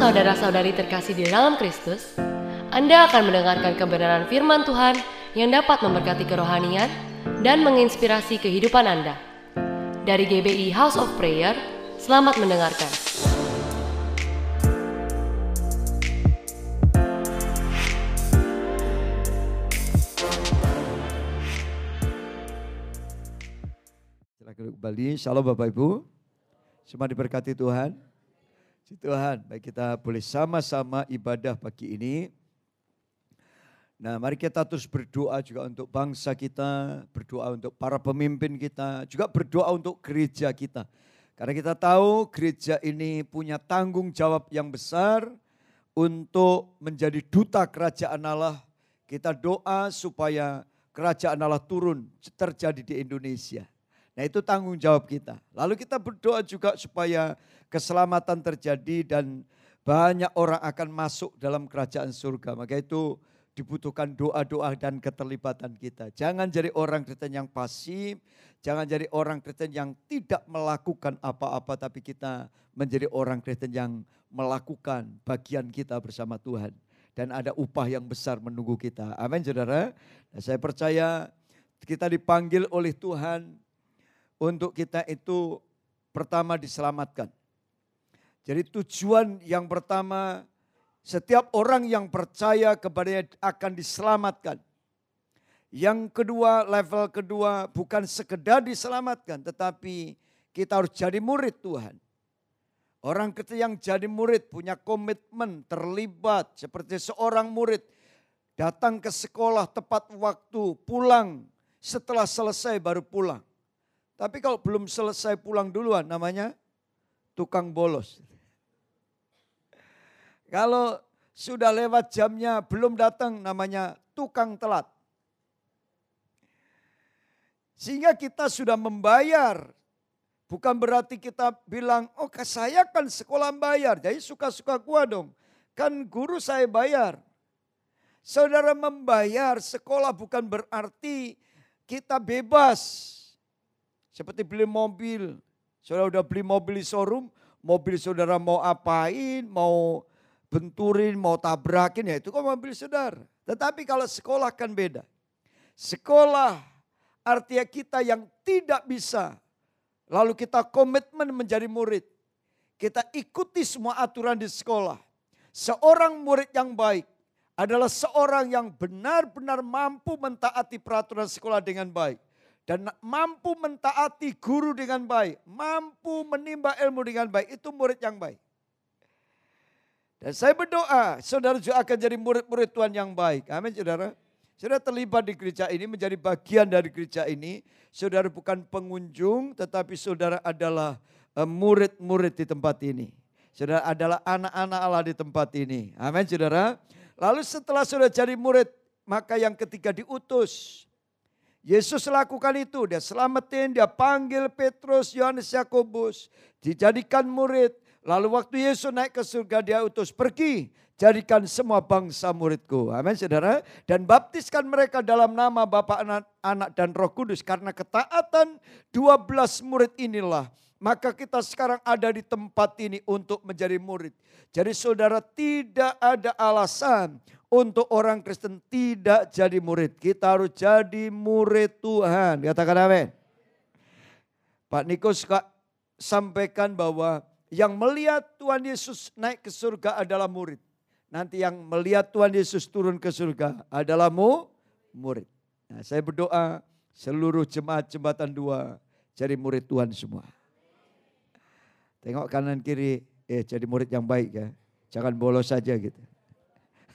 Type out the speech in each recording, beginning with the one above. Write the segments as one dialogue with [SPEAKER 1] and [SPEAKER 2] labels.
[SPEAKER 1] saudara-saudari terkasih di dalam Kristus, Anda akan mendengarkan kebenaran firman Tuhan yang dapat memberkati kerohanian dan menginspirasi kehidupan Anda. Dari GBI House of Prayer, selamat mendengarkan.
[SPEAKER 2] Silakan kembali. Shalom Bapak Ibu. Semua diberkati Tuhan. Si Tuhan, baik kita boleh sama-sama ibadah pagi ini. Nah mari kita terus berdoa juga untuk bangsa kita, berdoa untuk para pemimpin kita, juga berdoa untuk gereja kita. Karena kita tahu gereja ini punya tanggung jawab yang besar untuk menjadi duta kerajaan Allah. Kita doa supaya kerajaan Allah turun terjadi di Indonesia. Nah itu tanggung jawab kita. Lalu kita berdoa juga supaya keselamatan terjadi dan banyak orang akan masuk dalam kerajaan surga. Maka itu dibutuhkan doa-doa dan keterlibatan kita. Jangan jadi orang Kristen yang pasif, jangan jadi orang Kristen yang tidak melakukan apa-apa, tapi kita menjadi orang Kristen yang melakukan bagian kita bersama Tuhan. Dan ada upah yang besar menunggu kita. Amin saudara. Nah, saya percaya kita dipanggil oleh Tuhan untuk kita itu pertama diselamatkan. Jadi tujuan yang pertama setiap orang yang percaya kepadanya akan diselamatkan. Yang kedua, level kedua bukan sekedar diselamatkan tetapi kita harus jadi murid Tuhan. Orang kecil yang jadi murid punya komitmen terlibat seperti seorang murid datang ke sekolah tepat waktu, pulang setelah selesai baru pulang. Tapi kalau belum selesai pulang duluan namanya tukang bolos. Kalau sudah lewat jamnya belum datang namanya tukang telat. Sehingga kita sudah membayar. Bukan berarti kita bilang, oh saya kan sekolah bayar, jadi suka-suka gua dong. Kan guru saya bayar. Saudara membayar sekolah bukan berarti kita bebas. Seperti beli mobil. Saudara udah beli mobil di showroom, mobil saudara mau apain, mau benturin, mau tabrakin, ya itu kan mobil saudara. Tetapi kalau sekolah kan beda. Sekolah artinya kita yang tidak bisa. Lalu kita komitmen menjadi murid. Kita ikuti semua aturan di sekolah. Seorang murid yang baik adalah seorang yang benar-benar mampu mentaati peraturan sekolah dengan baik. Dan mampu mentaati guru dengan baik. Mampu menimba ilmu dengan baik. Itu murid yang baik. Dan saya berdoa, saudara juga akan jadi murid-murid Tuhan yang baik. Amin saudara. Saudara terlibat di gereja ini, menjadi bagian dari gereja ini. Saudara bukan pengunjung, tetapi saudara adalah eh, murid-murid di tempat ini. Saudara adalah anak-anak Allah di tempat ini. Amin saudara. Lalu setelah saudara jadi murid, maka yang ketiga diutus. Yesus lakukan itu, dia selamatin, dia panggil Petrus, Yohanes, Yakobus, dijadikan murid, Lalu waktu Yesus naik ke surga dia utus pergi jadikan semua bangsa muridku. Amin saudara. Dan baptiskan mereka dalam nama Bapa anak, anak dan roh kudus. Karena ketaatan 12 murid inilah. Maka kita sekarang ada di tempat ini untuk menjadi murid. Jadi saudara tidak ada alasan untuk orang Kristen tidak jadi murid. Kita harus jadi murid Tuhan. Katakan amin. Pak Niko suka sampaikan bahwa yang melihat Tuhan Yesus naik ke surga adalah murid. Nanti yang melihat Tuhan Yesus turun ke surga adalah mu, murid. Nah, saya berdoa seluruh jemaat jembatan dua jadi murid Tuhan semua. Tengok kanan kiri, eh jadi murid yang baik ya. Jangan bolos saja gitu.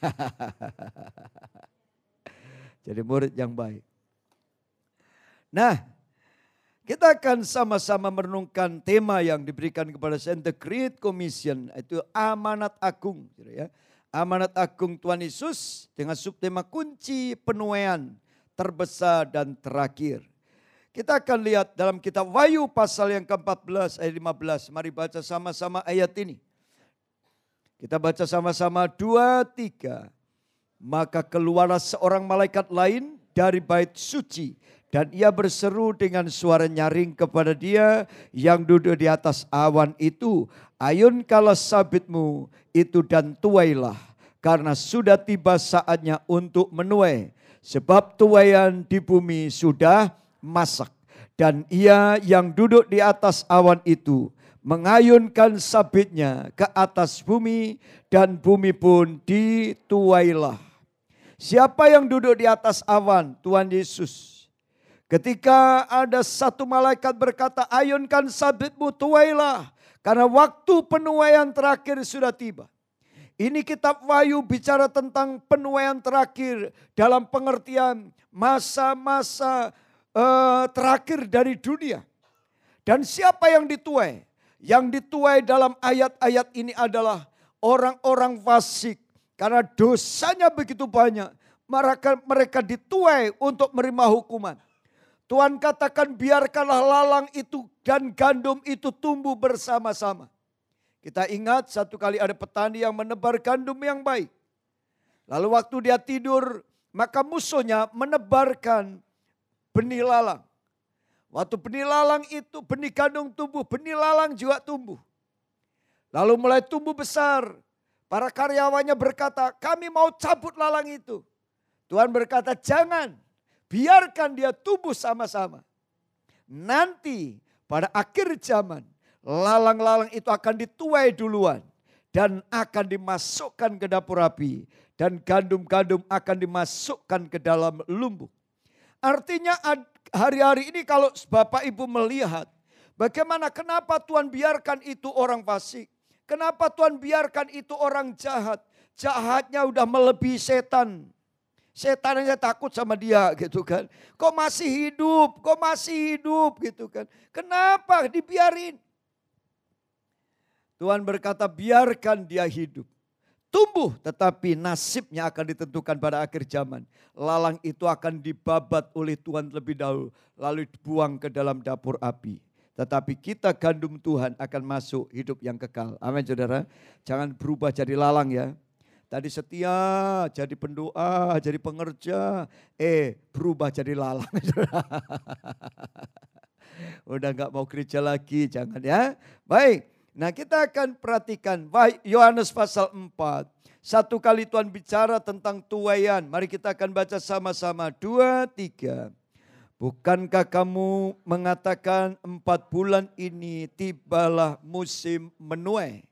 [SPEAKER 2] jadi murid yang baik. Nah, kita akan sama-sama merenungkan tema yang diberikan kepada saya, The Great Commission, itu amanat agung. Gitu ya. Amanat agung Tuhan Yesus dengan subtema kunci penuaian terbesar dan terakhir. Kita akan lihat dalam kitab Wahyu pasal yang ke-14 ayat 15. Mari baca sama-sama ayat ini. Kita baca sama-sama dua, tiga. Maka keluarlah seorang malaikat lain dari bait suci dan ia berseru dengan suara nyaring kepada dia yang duduk di atas awan itu. Ayunkanlah sabitmu itu dan tuailah karena sudah tiba saatnya untuk menuai. Sebab tuaian di bumi sudah masak. Dan ia yang duduk di atas awan itu mengayunkan sabitnya ke atas bumi dan bumi pun dituailah. Siapa yang duduk di atas awan? Tuhan Yesus. Ketika ada satu malaikat berkata, ayunkan sabitmu tuailah. Karena waktu penuaian terakhir sudah tiba. Ini kitab Wahyu bicara tentang penuaian terakhir dalam pengertian masa-masa uh, terakhir dari dunia. Dan siapa yang dituai? Yang dituai dalam ayat-ayat ini adalah orang-orang fasik. Karena dosanya begitu banyak. Mereka, mereka dituai untuk menerima hukuman. Tuhan katakan biarkanlah lalang itu dan gandum itu tumbuh bersama-sama. Kita ingat satu kali ada petani yang menebar gandum yang baik. Lalu waktu dia tidur, maka musuhnya menebarkan benih lalang. Waktu benih lalang itu, benih gandum tumbuh, benih lalang juga tumbuh. Lalu mulai tumbuh besar. Para karyawannya berkata, kami mau cabut lalang itu. Tuhan berkata, jangan. Biarkan dia tumbuh sama-sama. Nanti pada akhir zaman, lalang-lalang itu akan dituai duluan dan akan dimasukkan ke dapur api dan gandum-gandum akan dimasukkan ke dalam lumbung. Artinya hari-hari ini kalau Bapak Ibu melihat bagaimana kenapa Tuhan biarkan itu orang fasik. Kenapa Tuhan biarkan itu orang jahat. Jahatnya udah melebihi setan. Setan takut sama dia gitu kan. Kok masih hidup, kok masih hidup gitu kan. Kenapa dibiarin? Tuhan berkata biarkan dia hidup. Tumbuh tetapi nasibnya akan ditentukan pada akhir zaman. Lalang itu akan dibabat oleh Tuhan lebih dahulu. Lalu dibuang ke dalam dapur api. Tetapi kita gandum Tuhan akan masuk hidup yang kekal. Amin saudara. Jangan berubah jadi lalang ya. Tadi setia, jadi pendoa, jadi pengerja. Eh berubah jadi lalang. Udah nggak mau gereja lagi, jangan ya. Baik, Nah kita akan perhatikan Yohanes pasal 4. Satu kali Tuhan bicara tentang tuayan. Mari kita akan baca sama-sama. Dua, tiga. Bukankah kamu mengatakan empat bulan ini tibalah musim menuai.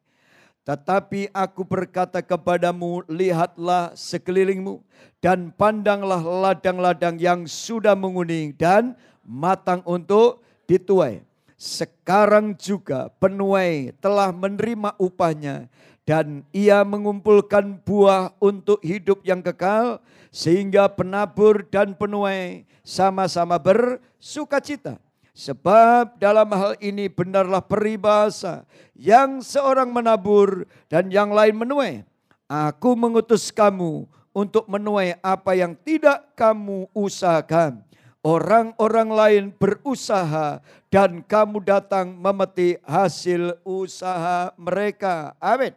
[SPEAKER 2] Tetapi aku berkata kepadamu, lihatlah sekelilingmu dan pandanglah ladang-ladang yang sudah menguning dan matang untuk dituai sekarang juga penuai telah menerima upahnya dan ia mengumpulkan buah untuk hidup yang kekal sehingga penabur dan penuai sama-sama bersuka cita. Sebab dalam hal ini benarlah peribahasa yang seorang menabur dan yang lain menuai. Aku mengutus kamu untuk menuai apa yang tidak kamu usahakan orang-orang lain berusaha dan kamu datang memetik hasil usaha mereka. Amin.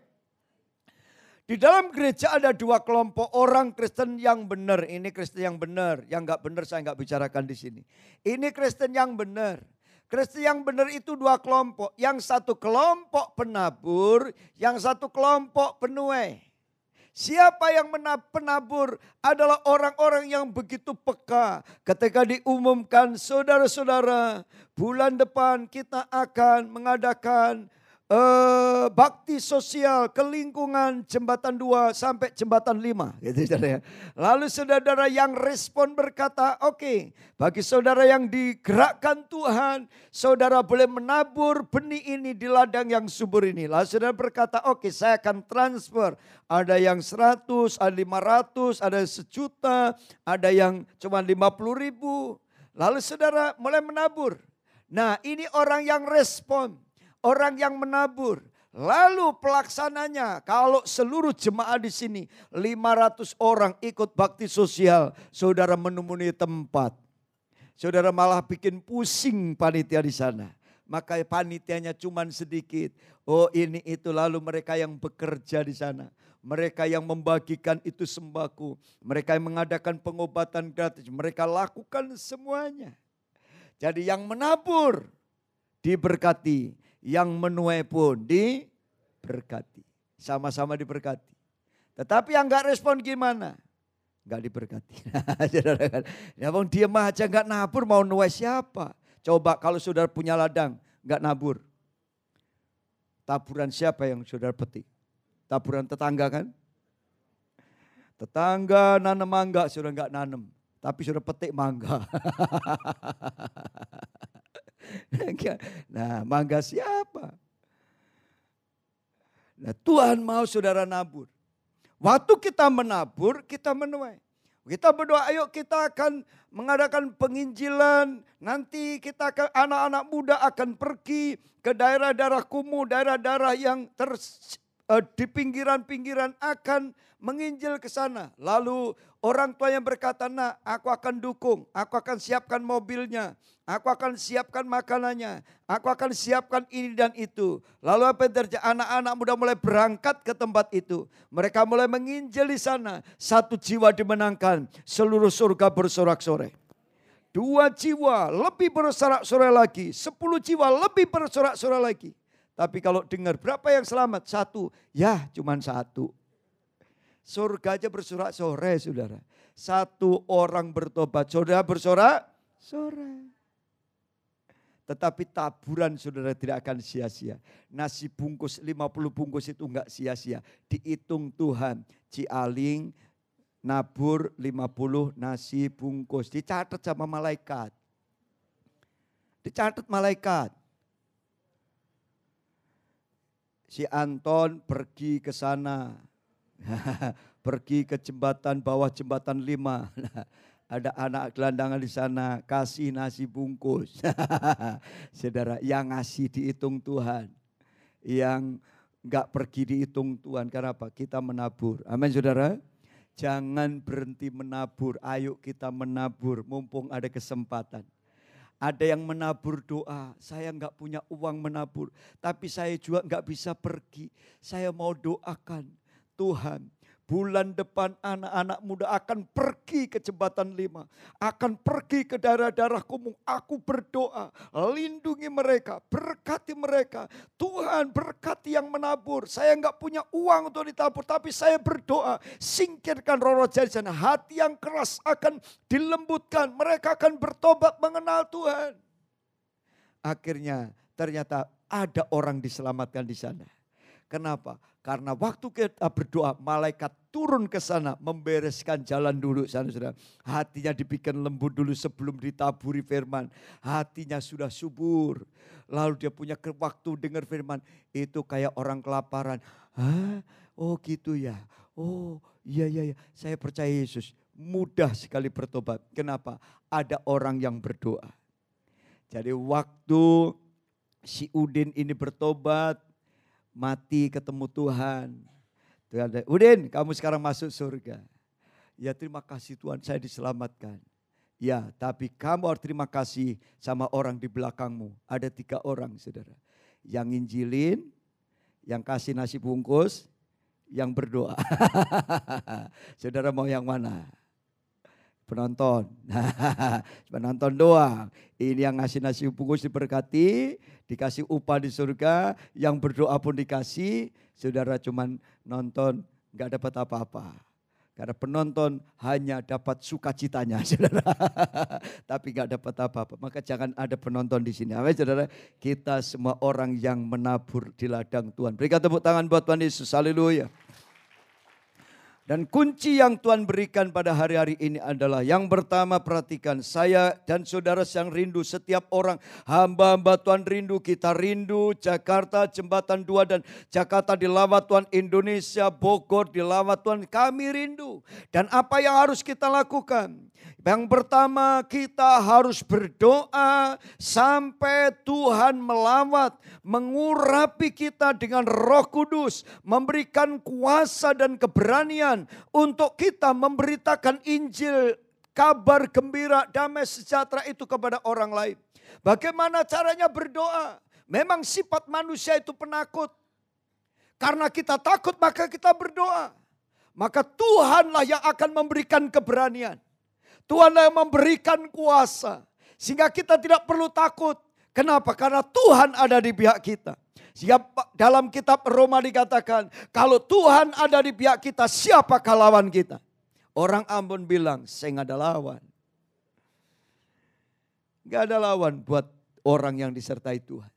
[SPEAKER 2] Di dalam gereja ada dua kelompok orang Kristen yang benar. Ini Kristen yang benar. Yang enggak benar saya enggak bicarakan di sini. Ini Kristen yang benar. Kristen yang benar itu dua kelompok. Yang satu kelompok penabur, yang satu kelompok penuai. Siapa yang penabur adalah orang-orang yang begitu peka. Ketika diumumkan saudara-saudara bulan depan kita akan mengadakan uh, bakti sosial ke lingkungan jembatan 2 sampai jembatan 5 gitu saudara ya. Lalu saudara yang respon berkata, "Oke, okay, bagi saudara yang digerakkan Tuhan, saudara boleh menabur benih ini di ladang yang subur ini." Lalu saudara berkata, "Oke, okay, saya akan transfer. Ada yang 100, ada 500, ada sejuta, ada yang cuma 50 ribu." Lalu saudara mulai menabur. Nah, ini orang yang respon orang yang menabur. Lalu pelaksananya, kalau seluruh jemaah di sini 500 orang ikut bakti sosial, saudara menemui tempat. Saudara malah bikin pusing panitia di sana. Maka panitianya cuma sedikit. Oh ini itu lalu mereka yang bekerja di sana. Mereka yang membagikan itu sembako. Mereka yang mengadakan pengobatan gratis. Mereka lakukan semuanya. Jadi yang menabur diberkati yang menuai pun di berkati. Sama-sama diberkati. Tetapi yang nggak respon gimana? Nggak diberkati. ya bang dia mah aja nggak nabur mau nuai siapa? Coba kalau saudara punya ladang nggak nabur. Taburan siapa yang saudara petik? Taburan tetangga kan? Tetangga nanam mangga sudah nggak nanam, tapi sudah petik mangga. nah, mangga siapa? Nah, Tuhan mau saudara nabur. Waktu kita menabur, kita menuai. Kita berdoa, ayo kita akan mengadakan penginjilan. Nanti kita akan, anak-anak muda akan pergi ke daerah-daerah kumuh, daerah-daerah yang uh, di pinggiran-pinggiran akan menginjil ke sana. Lalu orang tua yang berkata, nak aku akan dukung, aku akan siapkan mobilnya, aku akan siapkan makanannya, aku akan siapkan ini dan itu. Lalu apa yang terjadi? Anak-anak muda mulai berangkat ke tempat itu. Mereka mulai menginjil di sana. Satu jiwa dimenangkan, seluruh surga bersorak-sorai. Dua jiwa lebih bersorak-sorai lagi. Sepuluh jiwa lebih bersorak-sorai lagi. Tapi kalau dengar berapa yang selamat? Satu. Ya cuman satu. Surga aja bersorak sore saudara. Satu orang bertobat. Saudara bersorak sore. Tetapi taburan saudara tidak akan sia-sia. Nasi bungkus 50 bungkus itu enggak sia-sia. Dihitung Tuhan. Cialing nabur 50 nasi bungkus. Dicatat sama malaikat. Dicatat malaikat si Anton pergi ke sana. pergi ke jembatan bawah jembatan lima. Ada anak gelandangan di sana, kasih nasi bungkus. Saudara, yang ngasih dihitung Tuhan. Yang enggak pergi dihitung Tuhan. Karena apa? Kita menabur. Amin saudara. Jangan berhenti menabur. Ayo kita menabur mumpung ada kesempatan. Ada yang menabur doa, saya nggak punya uang menabur, tapi saya juga nggak bisa pergi. Saya mau doakan Tuhan, Bulan depan anak-anak muda akan pergi ke jembatan lima. Akan pergi ke daerah-daerah kumuh. Aku berdoa, lindungi mereka, berkati mereka. Tuhan berkati yang menabur. Saya nggak punya uang untuk ditabur, tapi saya berdoa. Singkirkan roh-roh jadi sana. Hati yang keras akan dilembutkan. Mereka akan bertobat mengenal Tuhan. Akhirnya ternyata ada orang diselamatkan di sana. Kenapa? Karena waktu kita berdoa, malaikat turun ke sana membereskan jalan dulu sudah. Hatinya dibikin lembut dulu sebelum ditaburi firman. Hatinya sudah subur. Lalu dia punya waktu dengar firman. Itu kayak orang kelaparan. Hah? Oh gitu ya. Oh iya iya iya. Saya percaya Yesus. Mudah sekali bertobat. Kenapa? Ada orang yang berdoa. Jadi waktu si Udin ini bertobat, mati ketemu Tuhan. Tuhan, Udin kamu sekarang masuk surga. Ya terima kasih Tuhan saya diselamatkan. Ya tapi kamu harus terima kasih sama orang di belakangmu. Ada tiga orang saudara. Yang injilin, yang kasih nasi bungkus, yang berdoa. saudara mau yang mana? Penonton. penonton doang. Ini yang ngasih nasi bungkus diberkati, dikasih upah di surga, yang berdoa pun dikasih, saudara cuman nonton nggak dapat apa-apa. Karena penonton hanya dapat sukacitanya, saudara. Tapi nggak dapat apa-apa. Maka jangan ada penonton di sini. Amin, saudara. Kita semua orang yang menabur di ladang Tuhan. Berikan tepuk tangan buat Tuhan Yesus. Haleluya. Dan kunci yang Tuhan berikan pada hari-hari ini adalah yang pertama perhatikan saya dan saudara yang rindu setiap orang hamba-hamba Tuhan rindu kita rindu Jakarta jembatan dua dan Jakarta dilawat Tuhan Indonesia Bogor dilawat Tuhan kami rindu. Dan apa yang harus kita lakukan? Yang pertama kita harus berdoa sampai Tuhan melawat, mengurapi kita dengan roh kudus, memberikan kuasa dan keberanian untuk kita memberitakan Injil kabar gembira damai sejahtera itu kepada orang lain. Bagaimana caranya berdoa? Memang sifat manusia itu penakut. Karena kita takut maka kita berdoa. Maka Tuhanlah yang akan memberikan keberanian. Tuhanlah yang memberikan kuasa. Sehingga kita tidak perlu takut. Kenapa? Karena Tuhan ada di pihak kita. Siapa dalam kitab Roma dikatakan, kalau Tuhan ada di pihak kita, siapakah lawan kita? Orang Ambon bilang, saya nggak ada lawan. Nggak ada lawan buat orang yang disertai Tuhan.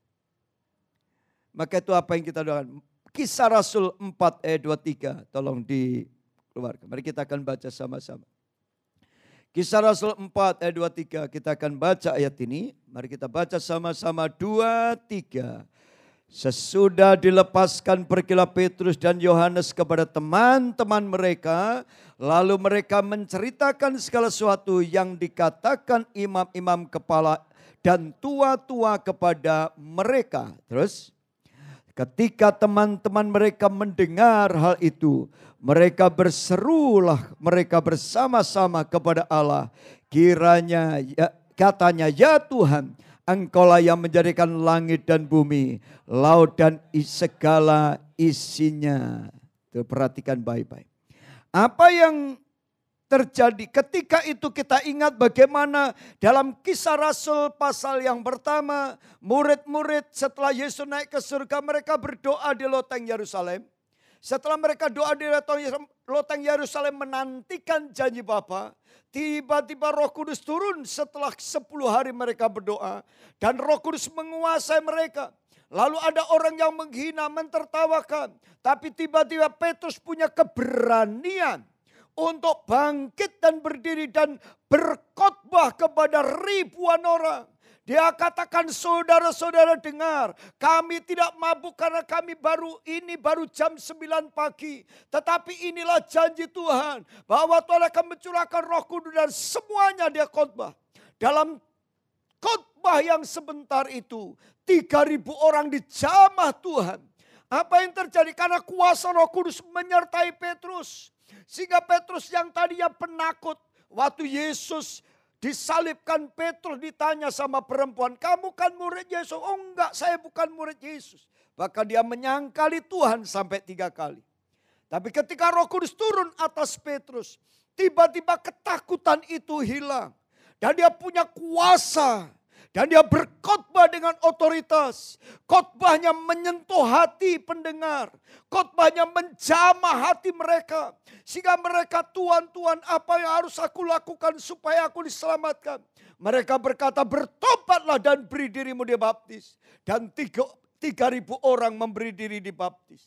[SPEAKER 2] Maka itu apa yang kita doakan. Kisah Rasul 4 ayat 23, tolong dikeluarkan. Mari kita akan baca sama-sama. Kisah Rasul 4 ayat 23, kita akan baca ayat ini. Mari kita baca sama-sama 2, 3. Sesudah dilepaskan pergilah Petrus dan Yohanes kepada teman-teman mereka, lalu mereka menceritakan segala sesuatu yang dikatakan imam-imam kepala dan tua-tua kepada mereka. Terus, ketika teman-teman mereka mendengar hal itu, mereka berserulah mereka bersama-sama kepada Allah. Kiranya ya, katanya, ya Tuhan, Engkaulah yang menjadikan langit dan bumi, laut dan segala isinya. Tuh, perhatikan baik-baik. Apa yang terjadi ketika itu kita ingat bagaimana dalam kisah Rasul pasal yang pertama, murid-murid setelah Yesus naik ke surga mereka berdoa di loteng Yerusalem. Setelah mereka doa di loteng Yerusalem menantikan janji Bapa, Tiba-tiba roh kudus turun setelah 10 hari mereka berdoa. Dan roh kudus menguasai mereka. Lalu ada orang yang menghina, mentertawakan. Tapi tiba-tiba Petrus punya keberanian untuk bangkit dan berdiri dan berkhotbah kepada ribuan orang. Dia katakan saudara-saudara dengar, kami tidak mabuk karena kami baru ini baru jam 9 pagi. Tetapi inilah janji Tuhan bahwa Tuhan akan mencurahkan roh kudus dan semuanya dia khotbah. Dalam khotbah yang sebentar itu, 3000 orang dijamah Tuhan. Apa yang terjadi? Karena kuasa roh kudus menyertai Petrus. Sehingga Petrus yang tadinya penakut, waktu Yesus Disalibkan Petrus ditanya sama perempuan, kamu kan murid Yesus? Oh enggak, saya bukan murid Yesus. Bahkan dia menyangkali Tuhan sampai tiga kali. Tapi ketika roh kudus turun atas Petrus, tiba-tiba ketakutan itu hilang. Dan dia punya kuasa dan dia berkhotbah dengan otoritas. Khotbahnya menyentuh hati pendengar. Khotbahnya menjamah hati mereka. Sehingga mereka Tuhan-Tuhan apa yang harus aku lakukan supaya aku diselamatkan. Mereka berkata bertobatlah dan beri dirimu dibaptis. Dan tiga, tiga ribu orang memberi diri dibaptis.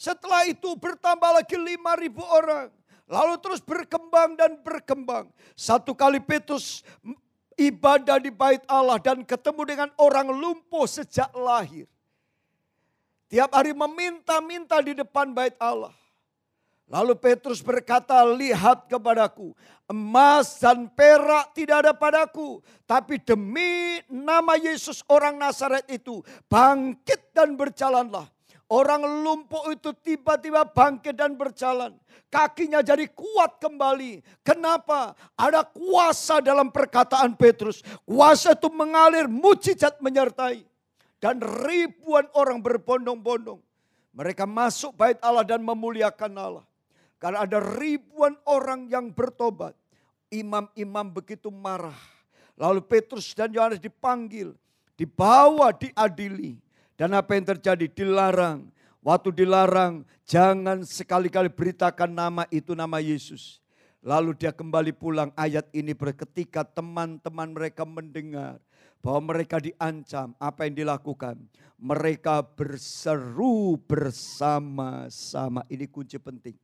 [SPEAKER 2] Setelah itu bertambah lagi lima ribu orang. Lalu terus berkembang dan berkembang. Satu kali Petrus ibadah di bait Allah dan ketemu dengan orang lumpuh sejak lahir. Tiap hari meminta-minta di depan bait Allah. Lalu Petrus berkata, lihat kepadaku, emas dan perak tidak ada padaku. Tapi demi nama Yesus orang Nazaret itu, bangkit dan berjalanlah. Orang lumpuh itu tiba-tiba bangkit dan berjalan. Kakinya jadi kuat kembali. Kenapa? Ada kuasa dalam perkataan Petrus. Kuasa itu mengalir, mujizat menyertai. Dan ribuan orang berbondong-bondong. Mereka masuk bait Allah dan memuliakan Allah. Karena ada ribuan orang yang bertobat. Imam-imam begitu marah. Lalu Petrus dan Yohanes dipanggil. Dibawa, diadili dan apa yang terjadi? Dilarang. Waktu dilarang, jangan sekali-kali beritakan nama itu nama Yesus. Lalu dia kembali pulang ayat ini ketika teman-teman mereka mendengar bahwa mereka diancam. Apa yang dilakukan? Mereka berseru bersama-sama. Ini kunci penting.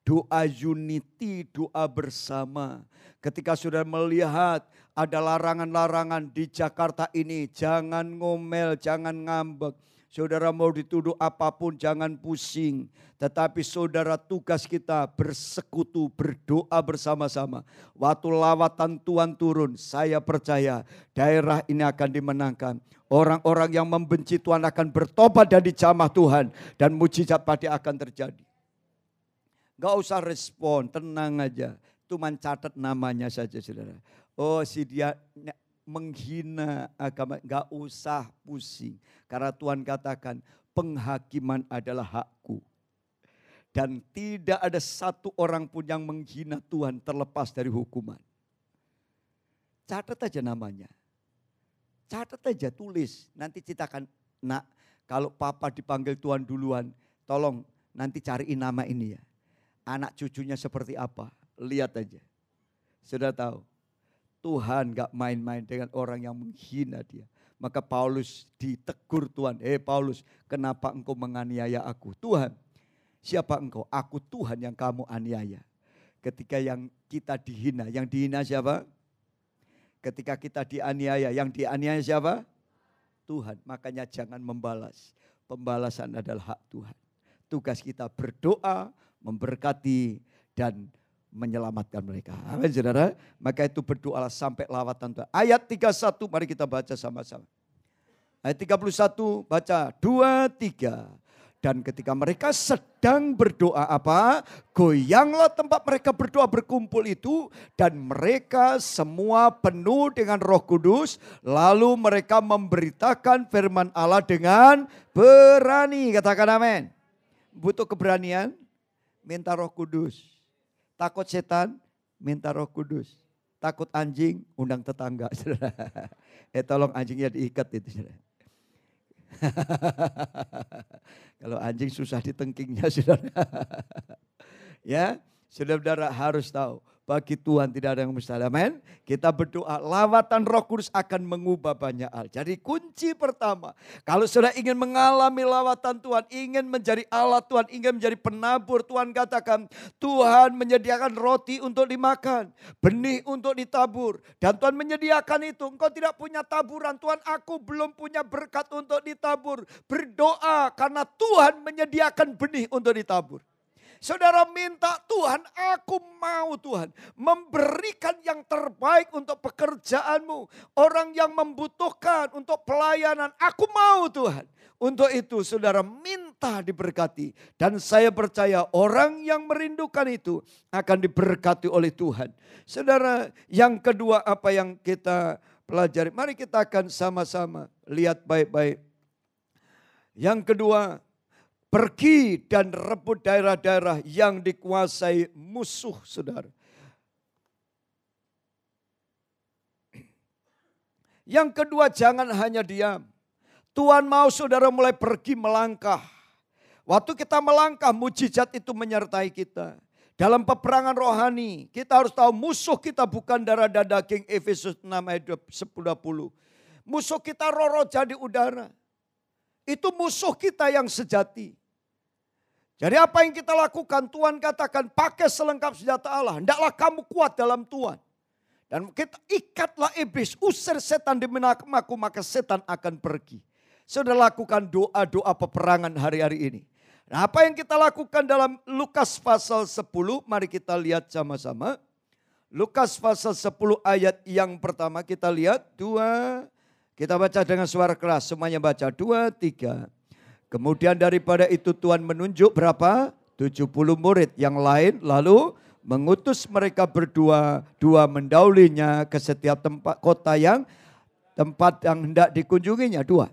[SPEAKER 2] Doa unity, doa bersama. Ketika sudah melihat ada larangan-larangan di Jakarta ini. Jangan ngomel, jangan ngambek. Saudara mau dituduh apa pun jangan pusing. Tetapi saudara tugas kita bersekutu, berdoa bersama-sama. Waktu lawatan Tuhan turun, saya percaya daerah ini akan dimenangkan. Orang-orang yang membenci Tuhan akan bertobat dan dicamah Tuhan. Dan mujizat pasti akan terjadi. Gak usah respon, tenang aja. Cuma catat namanya saja saudara. Oh si dia menghina agama, nggak usah pusing. Karena Tuhan katakan penghakiman adalah hakku. Dan tidak ada satu orang pun yang menghina Tuhan terlepas dari hukuman. Catat aja namanya. Catat aja tulis. Nanti kita akan, nak kalau papa dipanggil Tuhan duluan, tolong nanti cariin nama ini ya. Anak cucunya seperti apa, lihat aja. Sudah tahu, Tuhan gak main-main dengan orang yang menghina dia. Maka Paulus ditegur Tuhan, eh Paulus kenapa engkau menganiaya aku? Tuhan, siapa engkau? Aku Tuhan yang kamu aniaya. Ketika yang kita dihina, yang dihina siapa? Ketika kita dianiaya, yang dianiaya siapa? Tuhan. Makanya jangan membalas. Pembalasan adalah hak Tuhan. Tugas kita berdoa, memberkati, dan menyelamatkan mereka. Amin saudara. Maka itu berdoalah sampai lawatan Tuhan. Ayat 31 mari kita baca sama-sama. Ayat 31 baca 2, 3. Dan ketika mereka sedang berdoa apa? Goyanglah tempat mereka berdoa berkumpul itu. Dan mereka semua penuh dengan roh kudus. Lalu mereka memberitakan firman Allah dengan berani. Katakan amin. Butuh keberanian? Minta roh kudus. Takut setan? Minta roh kudus. Takut anjing? Undang tetangga. eh tolong anjingnya diikat itu. Kalau anjing susah ditengkingnya saudara. ya, saudara-saudara harus tahu bagi Tuhan tidak ada yang mustahil. Amin. Kita berdoa lawatan roh kudus akan mengubah banyak hal. Jadi kunci pertama. Kalau sudah ingin mengalami lawatan Tuhan. Ingin menjadi Allah Tuhan. Ingin menjadi penabur. Tuhan katakan Tuhan menyediakan roti untuk dimakan. Benih untuk ditabur. Dan Tuhan menyediakan itu. Engkau tidak punya taburan. Tuhan aku belum punya berkat untuk ditabur. Berdoa karena Tuhan menyediakan benih untuk ditabur. Saudara minta Tuhan, aku mau Tuhan memberikan yang terbaik untuk pekerjaanmu. Orang yang membutuhkan untuk pelayanan, aku mau Tuhan. Untuk itu saudara minta diberkati. Dan saya percaya orang yang merindukan itu akan diberkati oleh Tuhan. Saudara yang kedua apa yang kita pelajari. Mari kita akan sama-sama lihat baik-baik. Yang kedua Pergi dan rebut daerah-daerah yang dikuasai musuh saudara. Yang kedua jangan hanya diam. Tuhan mau saudara mulai pergi melangkah. Waktu kita melangkah mujizat itu menyertai kita. Dalam peperangan rohani kita harus tahu musuh kita bukan darah dan daging Efesus 6 ayat 10. Musuh kita roro jadi udara. Itu musuh kita yang sejati. Jadi apa yang kita lakukan? Tuhan katakan pakai selengkap senjata Allah. Hendaklah kamu kuat dalam Tuhan. Dan kita ikatlah iblis, usir setan di menakmaku maka setan akan pergi. Sudah lakukan doa-doa peperangan hari-hari ini. Nah apa yang kita lakukan dalam Lukas pasal 10, mari kita lihat sama-sama. Lukas pasal 10 ayat yang pertama kita lihat, dua, kita baca dengan suara keras, semuanya baca, dua, tiga. Kemudian daripada itu Tuhan menunjuk berapa? 70 murid yang lain lalu mengutus mereka berdua dua mendaulinya ke setiap tempat kota yang tempat yang hendak dikunjunginya dua.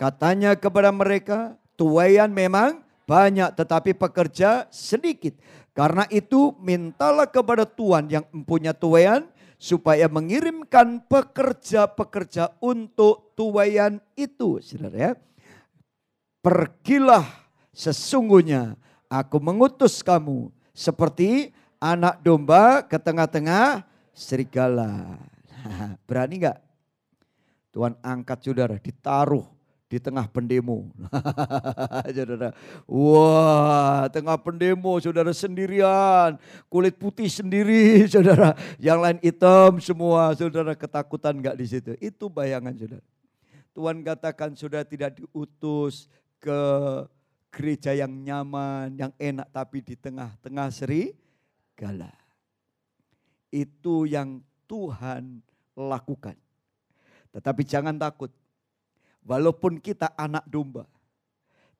[SPEAKER 2] Katanya kepada mereka, tuayan memang banyak tetapi pekerja sedikit. Karena itu mintalah kepada Tuhan yang mempunyai tuayan supaya mengirimkan pekerja-pekerja untuk tuayan itu. Saudara ya. Pergilah sesungguhnya aku mengutus kamu seperti anak domba ke tengah-tengah serigala. berani nggak? Tuhan angkat saudara, ditaruh di tengah pendemo. saudara, wah tengah pendemo saudara sendirian, kulit putih sendiri saudara, yang lain hitam semua saudara ketakutan nggak di situ. Itu bayangan saudara. Tuhan katakan sudah tidak diutus ke gereja yang nyaman, yang enak tapi di tengah-tengah serigala. Itu yang Tuhan lakukan. Tetapi jangan takut. Walaupun kita anak domba.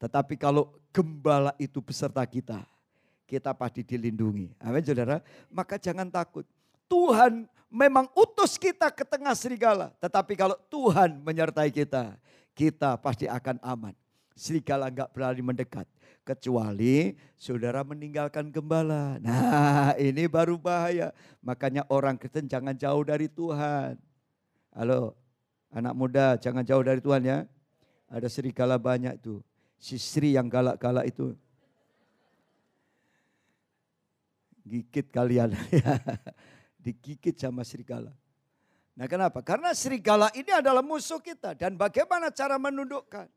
[SPEAKER 2] Tetapi kalau gembala itu beserta kita. Kita pasti dilindungi. Amin saudara. Maka jangan takut. Tuhan memang utus kita ke tengah serigala. Tetapi kalau Tuhan menyertai kita. Kita pasti akan aman serigala nggak berani mendekat. Kecuali saudara meninggalkan gembala. Nah ini baru bahaya. Makanya orang Kristen jangan jauh dari Tuhan. Halo anak muda jangan jauh dari Tuhan ya. Ada serigala banyak itu. Si Sri yang galak-galak itu. Gigit kalian. Digigit sama serigala. Nah kenapa? Karena serigala ini adalah musuh kita. Dan bagaimana cara menundukkan?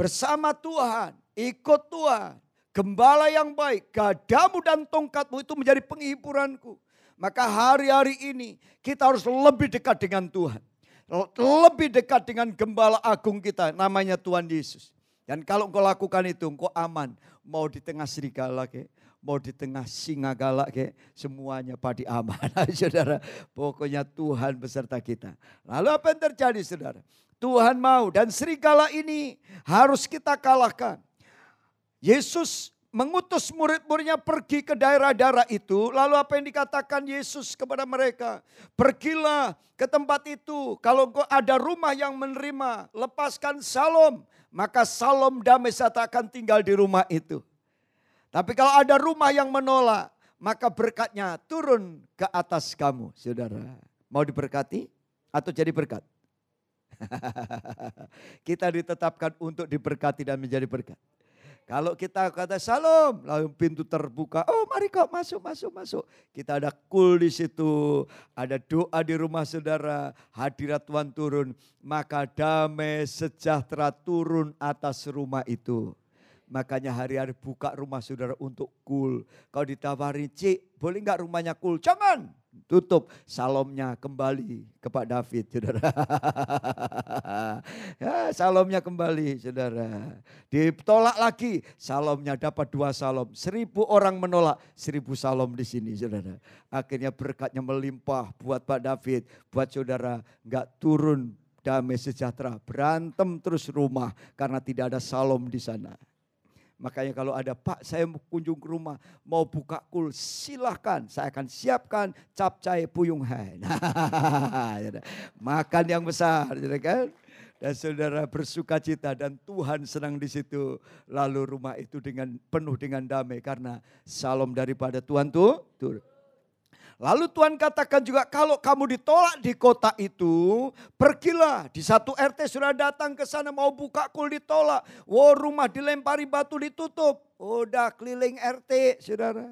[SPEAKER 2] Bersama Tuhan, ikut Tuhan. Gembala yang baik, gadamu dan tongkatmu itu menjadi penghiburanku. Maka hari-hari ini kita harus lebih dekat dengan Tuhan. Lebih dekat dengan gembala agung kita namanya Tuhan Yesus. Dan kalau engkau lakukan itu engkau aman. Mau di tengah serigala ke, mau di tengah singa galak ke, semuanya padi aman. saudara, pokoknya Tuhan beserta kita. Lalu apa yang terjadi saudara? Tuhan mau dan serigala ini harus kita kalahkan. Yesus mengutus murid-muridnya pergi ke daerah-daerah itu. Lalu apa yang dikatakan Yesus kepada mereka? Pergilah ke tempat itu. Kalau ada rumah yang menerima, lepaskan salom. Maka salom damai akan tinggal di rumah itu. Tapi kalau ada rumah yang menolak, maka berkatnya turun ke atas kamu, saudara. Mau diberkati atau jadi berkat? Kita ditetapkan untuk diberkati dan menjadi berkat. Kalau kita kata salam, lalu pintu terbuka. Oh mari kok masuk, masuk, masuk. Kita ada kul di situ. Ada doa di rumah saudara. Hadirat Tuhan turun. Maka damai sejahtera turun atas rumah itu. Makanya hari-hari buka rumah saudara untuk kul. Kalau ditawari, cik boleh nggak rumahnya kul? Jangan tutup salomnya kembali kepada David, saudara. ya, salomnya kembali, saudara. Ditolak lagi, salomnya dapat dua salom. Seribu orang menolak, seribu salom di sini, saudara. Akhirnya berkatnya melimpah buat Pak David, buat saudara. Nggak turun damai sejahtera, berantem terus rumah karena tidak ada salom di sana. Makanya kalau ada Pak saya kunjung ke rumah, mau buka kul, silahkan. Saya akan siapkan capcai puyung hai. Nah, ya makan yang besar, ya kan? Dan saudara bersuka cita dan Tuhan senang di situ. Lalu rumah itu dengan penuh dengan damai karena salam daripada Tuhan tuh turun. Lalu Tuhan katakan juga kalau kamu ditolak di kota itu, pergilah. Di satu RT sudah datang ke sana mau buka kul ditolak. Wow rumah dilempari batu ditutup. Udah keliling RT saudara.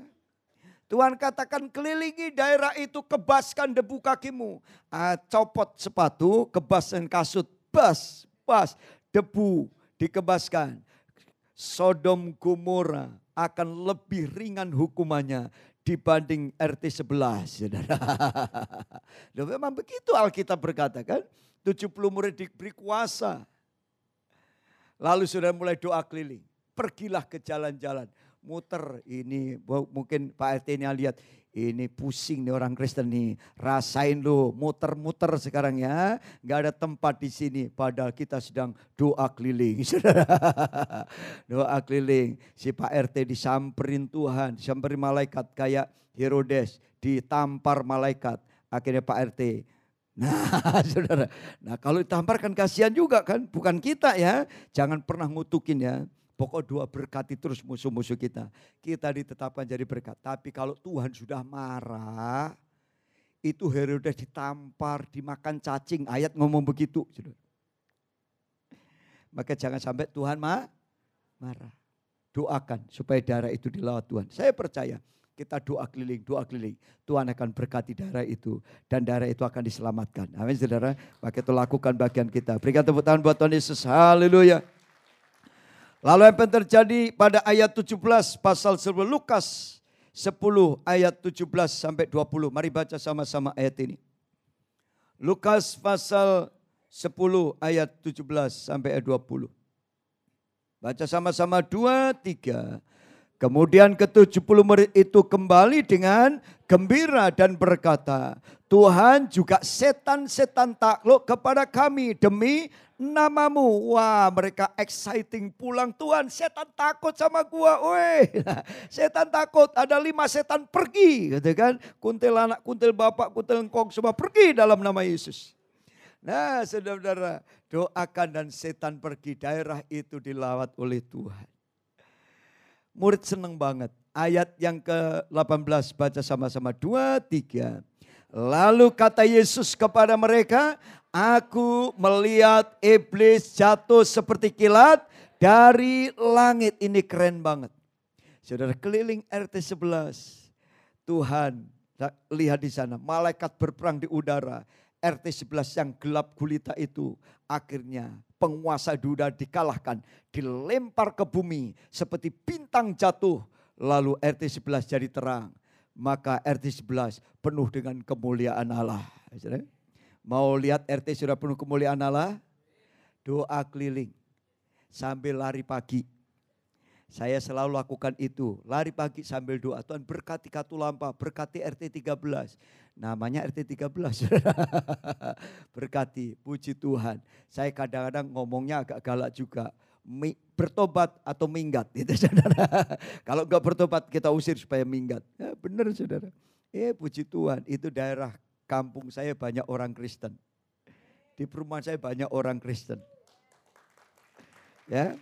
[SPEAKER 2] Tuhan katakan kelilingi daerah itu kebaskan debu kakimu. Ah, copot sepatu, kebaskan kasut. Bas, bas, debu dikebaskan. Sodom Gomora akan lebih ringan hukumannya dibanding RT 11, saudara. Loh, memang begitu Alkitab berkata kan. 70 murid diberi kuasa. Lalu sudah mulai doa keliling. Pergilah ke jalan-jalan. Muter ini mungkin Pak RT ini lihat ini pusing nih orang Kristen nih. Rasain lu muter-muter sekarang ya. Gak ada tempat di sini. Padahal kita sedang doa keliling. doa keliling. Si Pak RT disamperin Tuhan. Disamperin malaikat kayak Herodes. Ditampar malaikat. Akhirnya Pak RT Nah, saudara. Nah, kalau ditampar kan kasihan juga kan, bukan kita ya. Jangan pernah ngutukin ya. Pokok dua berkati terus musuh-musuh kita. Kita ditetapkan jadi berkat. Tapi kalau Tuhan sudah marah, itu Herodes ditampar, dimakan cacing. Ayat ngomong begitu. Maka jangan sampai Tuhan ma marah. Doakan supaya darah itu dilawat Tuhan. Saya percaya kita doa keliling, doa keliling. Tuhan akan berkati darah itu. Dan darah itu akan diselamatkan. Amin saudara. Maka itu lakukan bagian kita. Berikan tepuk tangan buat Tuhan Yesus. Haleluya. Lalu apa yang terjadi pada ayat 17 pasal 10 Lukas 10 ayat 17 sampai 20. Mari baca sama-sama ayat ini. Lukas pasal 10 ayat 17 sampai ayat 20. Baca sama-sama 2, 3. Kemudian ke-70 murid itu kembali dengan gembira dan berkata, Tuhan juga setan-setan takluk kepada kami demi namamu. Wah mereka exciting pulang Tuhan setan takut sama gua. Weh setan takut ada lima setan pergi gitu kan. Kuntil anak, kuntil bapak, kuntil engkong semua pergi dalam nama Yesus. Nah saudara-saudara doakan dan setan pergi daerah itu dilawat oleh Tuhan. Murid senang banget. Ayat yang ke-18 baca sama-sama. Dua, tiga. Lalu kata Yesus kepada mereka, Aku melihat iblis jatuh seperti kilat dari langit. Ini keren banget. Saudara keliling RT 11. Tuhan lihat di sana. Malaikat berperang di udara. RT 11 yang gelap gulita itu akhirnya penguasa duda dikalahkan. Dilempar ke bumi seperti bintang jatuh. Lalu RT 11 jadi terang. Maka RT 11 penuh dengan kemuliaan Allah. Mau lihat RT sudah penuh kemuliaan Allah? Doa keliling sambil lari pagi. Saya selalu lakukan itu. Lari pagi sambil doa. Tuhan berkati Katulampa, berkati RT 13. Namanya RT 13. berkati, puji Tuhan. Saya kadang-kadang ngomongnya agak galak juga. Bertobat atau minggat. Gitu, saudara. Kalau enggak bertobat kita usir supaya minggat. Ya, benar saudara. Eh puji Tuhan itu daerah kampung saya banyak orang Kristen. Di perumahan saya banyak orang Kristen. Ya.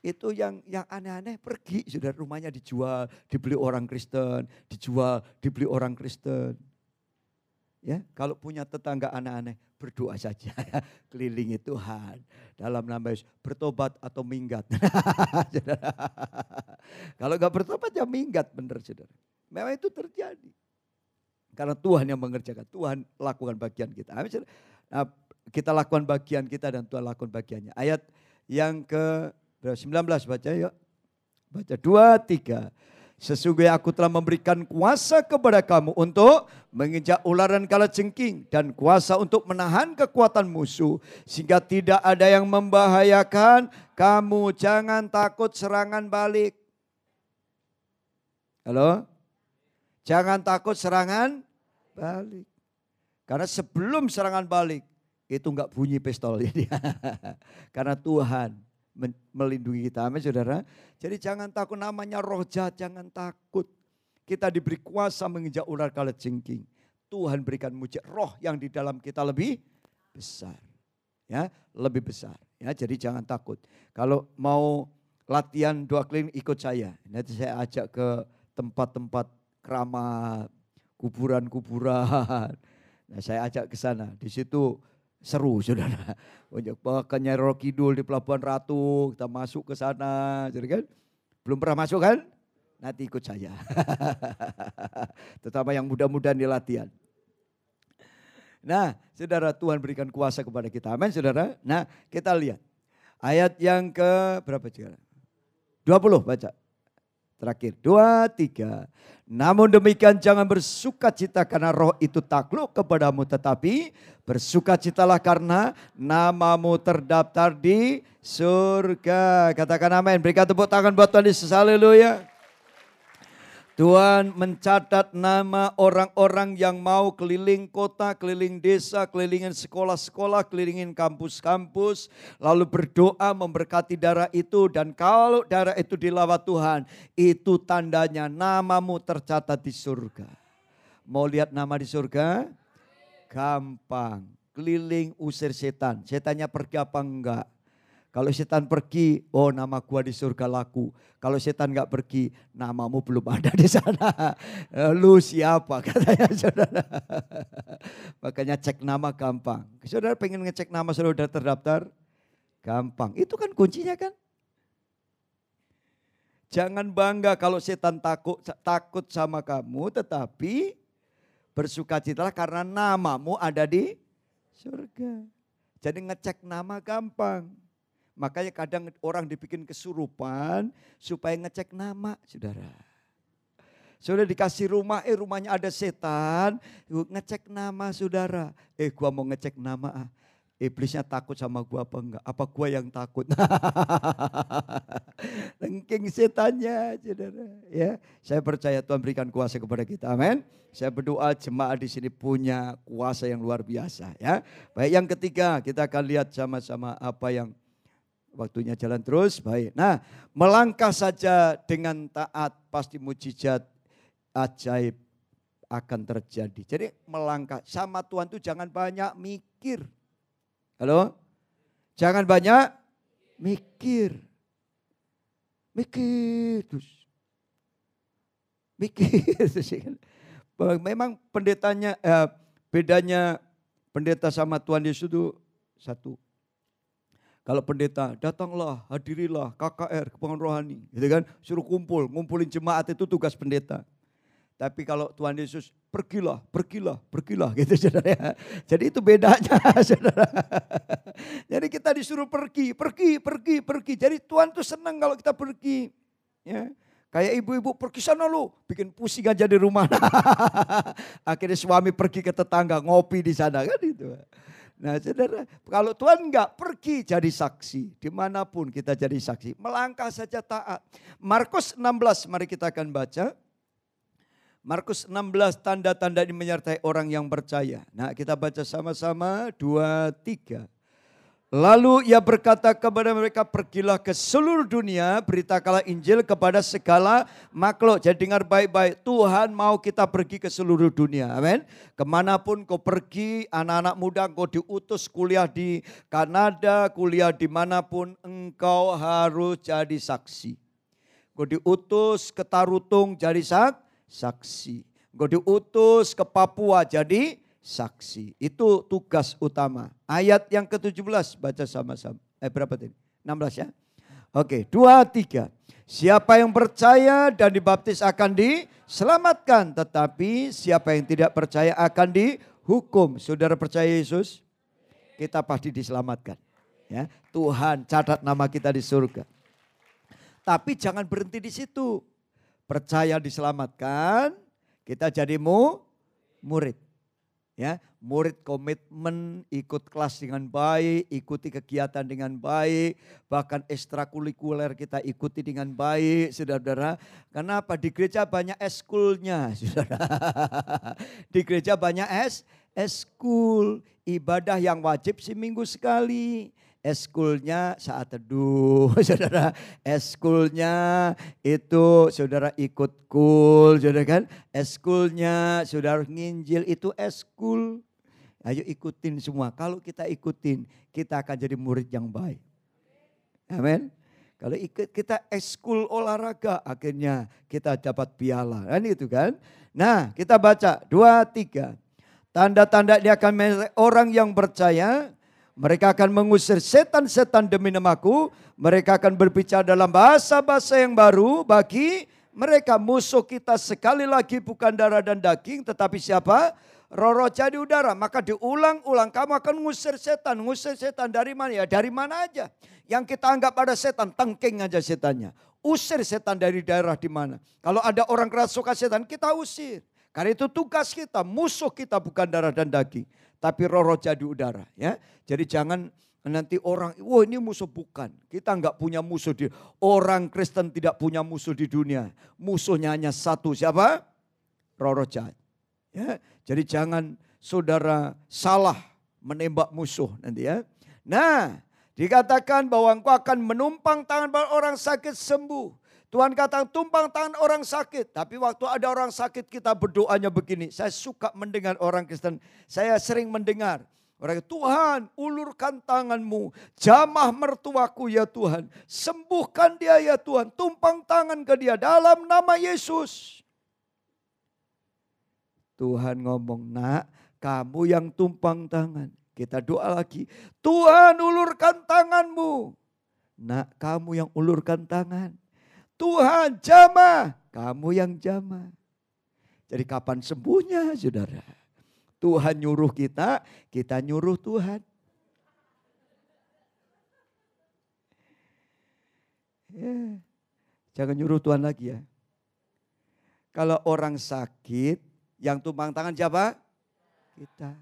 [SPEAKER 2] Itu yang yang aneh-aneh pergi sudah rumahnya dijual, dibeli orang Kristen, dijual, dibeli orang Kristen. Ya, kalau punya tetangga aneh-aneh berdoa saja kelilingi Tuhan dalam nama Yesus bertobat atau minggat. kalau nggak bertobat ya minggat benar saudara. Memang itu terjadi. Karena Tuhan yang mengerjakan, Tuhan lakukan bagian kita. Nah, kita lakukan bagian kita dan Tuhan lakukan bagiannya. Ayat yang ke 19 baca yuk. Baca dua, tiga. Sesungguhnya aku telah memberikan kuasa kepada kamu untuk menginjak ularan kala jengking dan kuasa untuk menahan kekuatan musuh sehingga tidak ada yang membahayakan kamu. Jangan takut serangan balik. Halo? Jangan takut serangan balik. Karena sebelum serangan balik itu enggak bunyi pistol ini. Karena Tuhan melindungi kita. Amin saudara. Jadi jangan takut namanya roh jahat, jangan takut. Kita diberi kuasa menginjak ular kala jengking. Tuhan berikan mujizat roh yang di dalam kita lebih besar. Ya, lebih besar. Ya, jadi jangan takut. Kalau mau latihan dua keliling ikut saya. Nanti saya ajak ke tempat-tempat keramat, kuburan-kuburan. Nah, saya ajak ke sana. Di situ seru saudara. Banyak bahkan Roh Kidul di Pelabuhan Ratu, kita masuk ke sana, jadi kan? Belum pernah masuk kan? Nanti ikut saya. Terutama yang muda-muda di latihan. Nah, saudara Tuhan berikan kuasa kepada kita. Amin, saudara. Nah, kita lihat. Ayat yang ke berapa saudara? 20 baca. Terakhir, dua, tiga. Namun demikian jangan bersuka cita karena roh itu takluk kepadamu. Tetapi bersuka citalah karena namamu terdaftar di surga. Katakan amin. Berikan tepuk tangan buat Tuhan Yesus. Haleluya. Tuhan mencatat nama orang-orang yang mau keliling kota, keliling desa, kelilingin sekolah-sekolah, kelilingin kampus-kampus, lalu berdoa memberkati darah itu dan kalau darah itu dilawat Tuhan, itu tandanya namamu tercatat di surga. Mau lihat nama di surga? Gampang. Keliling usir setan. Setannya pergi apa enggak? Kalau setan pergi, oh nama gua di surga laku. Kalau setan nggak pergi, namamu belum ada di sana. Lu siapa katanya saudara. Makanya cek nama gampang. Saudara pengen ngecek nama saudara terdaftar? Gampang. Itu kan kuncinya kan. Jangan bangga kalau setan takut takut sama kamu, tetapi bersukacitalah karena namamu ada di surga. Jadi ngecek nama gampang. Makanya kadang orang dibikin kesurupan supaya ngecek nama, saudara. Saudara dikasih rumah, eh rumahnya ada setan, ngecek nama saudara. Eh gua mau ngecek nama, ah. iblisnya takut sama gua apa enggak? Apa gua yang takut? Lengking setannya, saudara. Ya, saya percaya Tuhan berikan kuasa kepada kita. Amin. Saya berdoa jemaat di sini punya kuasa yang luar biasa. Ya, baik yang ketiga kita akan lihat sama-sama apa yang Waktunya jalan terus, baik. Nah, melangkah saja dengan taat pasti mujizat ajaib akan terjadi. Jadi melangkah sama Tuhan itu jangan banyak mikir. Halo? Jangan banyak mikir. Mikir terus. Mikir terus. Memang pendetanya, eh, bedanya pendeta sama Tuhan Yesus itu satu. Kalau pendeta, datanglah, hadirilah KKR, kepengen rohani. Gitu kan, suruh kumpul, ngumpulin jemaat itu tugas pendeta. Tapi kalau Tuhan Yesus, pergilah, pergilah, pergilah gitu saudara. Jadi itu bedanya saudara. Jadi kita disuruh pergi, pergi, pergi, pergi. Jadi Tuhan tuh senang kalau kita pergi. Ya. Kayak ibu-ibu pergi sana lu, bikin pusing aja di rumah. Akhirnya suami pergi ke tetangga ngopi di sana kan itu. Nah saudara, kalau Tuhan enggak pergi jadi saksi, di mana pun kita jadi saksi, melangkah saja taat. Markus 16, mari kita akan baca. Markus 16 tanda-tanda ini menyertai orang yang percaya. Nah kita baca sama-sama, dua, tiga. Lalu ia berkata kepada mereka, pergilah ke seluruh dunia, beritakanlah Injil kepada segala makhluk. Jadi dengar baik-baik, Tuhan mau kita pergi ke seluruh dunia. Amin. Ke mana pun kau pergi, anak-anak muda kau diutus kuliah di Kanada, kuliah di mana pun, engkau harus jadi saksi. Kau diutus ke Tarutung jadi sak, saksi. Kau diutus ke Papua jadi saksi. Itu tugas utama. Ayat yang ke-17 baca sama-sama. Eh berapa tadi? 16 ya? Oke, dua, tiga. Siapa yang percaya dan dibaptis akan diselamatkan. Tetapi siapa yang tidak percaya akan dihukum. Saudara percaya Yesus? Kita pasti diselamatkan. Ya, Tuhan catat nama kita di surga. Tapi jangan berhenti di situ. Percaya diselamatkan, kita jadi mu, murid ya murid komitmen ikut kelas dengan baik, ikuti kegiatan dengan baik, bahkan ekstrakurikuler kita ikuti dengan baik, saudara-saudara. Kenapa? Di gereja banyak eskulnya, saudara. Di gereja banyak es, eskul, ibadah yang wajib seminggu sekali eskulnya saat teduh, saudara. Eskulnya itu saudara ikut kul, saudara kan. Eskulnya saudara nginjil itu eskul. Ayo ikutin semua. Kalau kita ikutin, kita akan jadi murid yang baik. Amin. Kalau ikut kita eskul olahraga, akhirnya kita dapat piala. Kan itu kan. Nah kita baca dua tiga. Tanda-tanda dia akan orang yang percaya mereka akan mengusir setan-setan demi namaku. Mereka akan berbicara dalam bahasa-bahasa yang baru bagi mereka. Musuh kita sekali lagi bukan darah dan daging tetapi siapa? Roro jadi udara. Maka diulang-ulang kamu akan ngusir setan. Ngusir setan dari mana? Ya dari mana aja. Yang kita anggap ada setan, tengking aja setannya. Usir setan dari daerah di mana. Kalau ada orang keras suka setan, kita usir. Karena itu tugas kita, musuh kita bukan darah dan daging tapi roh-roh jadi udara ya. Jadi jangan nanti orang, wah ini musuh bukan. Kita nggak punya musuh di orang Kristen tidak punya musuh di dunia. Musuhnya hanya satu siapa? Roh-roh jahat. Ya, jadi jangan saudara salah menembak musuh nanti ya. Nah, dikatakan bahwa engkau akan menumpang tangan orang sakit sembuh. Tuhan kata tumpang tangan orang sakit. Tapi waktu ada orang sakit kita berdoanya begini. Saya suka mendengar orang Kristen. Saya sering mendengar. Orang Tuhan ulurkan tanganmu. Jamah mertuaku ya Tuhan. Sembuhkan dia ya Tuhan. Tumpang tangan ke dia dalam nama Yesus. Tuhan ngomong nak kamu yang tumpang tangan. Kita doa lagi. Tuhan ulurkan tanganmu. Nak kamu yang ulurkan tangan. Tuhan jamah, kamu yang jamah. Jadi kapan sembuhnya saudara? Tuhan nyuruh kita, kita nyuruh Tuhan. Ya, jangan nyuruh Tuhan lagi ya. Kalau orang sakit, yang tumpang tangan siapa? Kita.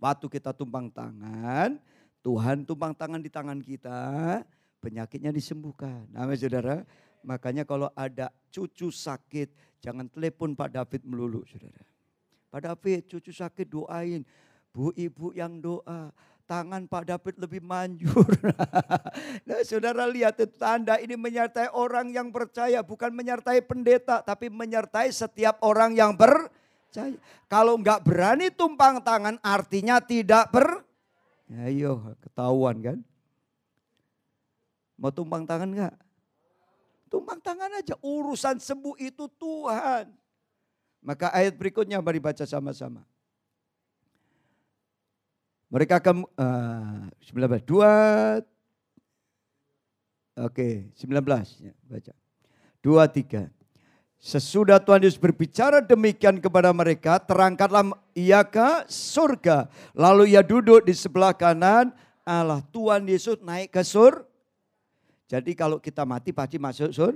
[SPEAKER 2] Waktu kita tumpang tangan, Tuhan tumpang tangan di tangan kita, penyakitnya disembuhkan. Amin saudara. Makanya kalau ada cucu sakit, jangan telepon Pak David melulu saudara. Pak David cucu sakit doain. Bu ibu yang doa, tangan Pak David lebih manjur. nah saudara lihat itu tanda ini menyertai orang yang percaya. Bukan menyertai pendeta, tapi menyertai setiap orang yang percaya. Kalau nggak berani tumpang tangan artinya tidak ber... Ayo ketahuan kan. Mau tumpang tangan enggak? Tumpang tangan aja. Urusan sembuh itu Tuhan. Maka ayat berikutnya mari baca sama-sama. Mereka akan uh, 19 2 Oke, 19 ya, baca. 2 3. Sesudah Tuhan Yesus berbicara demikian kepada mereka, terangkatlah ia ke surga. Lalu ia duduk di sebelah kanan Allah. Tuhan Yesus naik ke sur. Jadi kalau kita mati pasti masuk sur.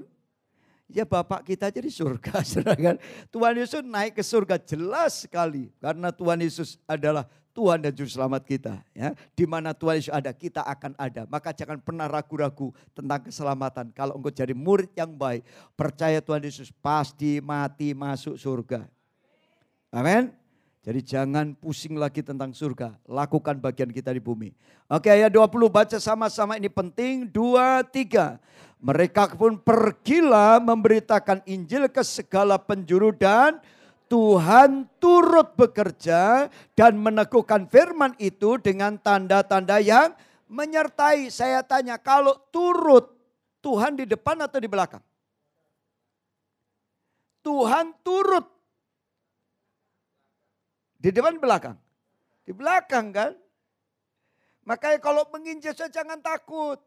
[SPEAKER 2] Ya Bapak kita jadi surga. Sedangkan Tuhan Yesus naik ke surga jelas sekali. Karena Tuhan Yesus adalah Tuhan dan Juru Selamat kita. Ya. Di mana Tuhan Yesus ada, kita akan ada. Maka jangan pernah ragu-ragu tentang keselamatan. Kalau engkau jadi murid yang baik, percaya Tuhan Yesus pasti mati masuk surga. Amin. Jadi jangan pusing lagi tentang surga. Lakukan bagian kita di bumi. Oke ayat 20 baca sama-sama ini penting. Dua, tiga. Mereka pun pergilah memberitakan Injil ke segala penjuru dan Tuhan turut bekerja dan meneguhkan firman itu dengan tanda-tanda yang menyertai. Saya tanya, kalau turut Tuhan di depan atau di belakang? Tuhan turut. Di depan belakang? Di belakang kan? Makanya kalau menginjil saya jangan takut.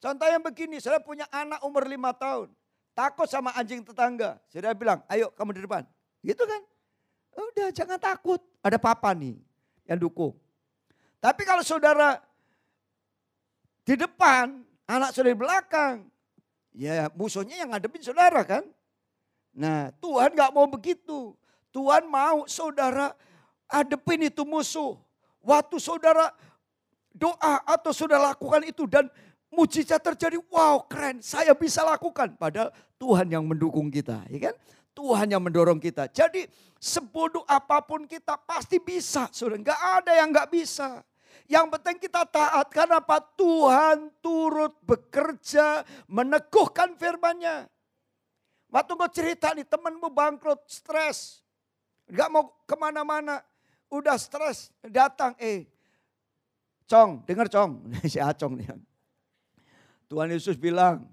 [SPEAKER 2] Contoh yang begini, saya punya anak umur lima tahun. Takut sama anjing tetangga. Saya bilang, ayo kamu di depan. Gitu kan? Udah jangan takut. Ada papa nih yang dukung. Tapi kalau saudara di depan, anak saudara di belakang. Ya musuhnya yang ngadepin saudara kan. Nah Tuhan gak mau begitu. Tuhan mau saudara hadepin itu musuh. Waktu saudara doa atau saudara lakukan itu dan mujizat terjadi. Wow keren saya bisa lakukan. Padahal Tuhan yang mendukung kita. Ya kan? Tuhan yang mendorong kita. Jadi sebodoh apa pun kita pasti bisa. Sudah nggak ada yang nggak bisa. Yang penting kita taat karena apa? Tuhan turut bekerja meneguhkan firmannya. Waktu kau cerita nih temanmu bangkrut, stres. Nggak mau ke mana-mana. Udah stres, datang. Eh, Cong, dengar Cong. si Acong nih. Tuhan Yesus bilang,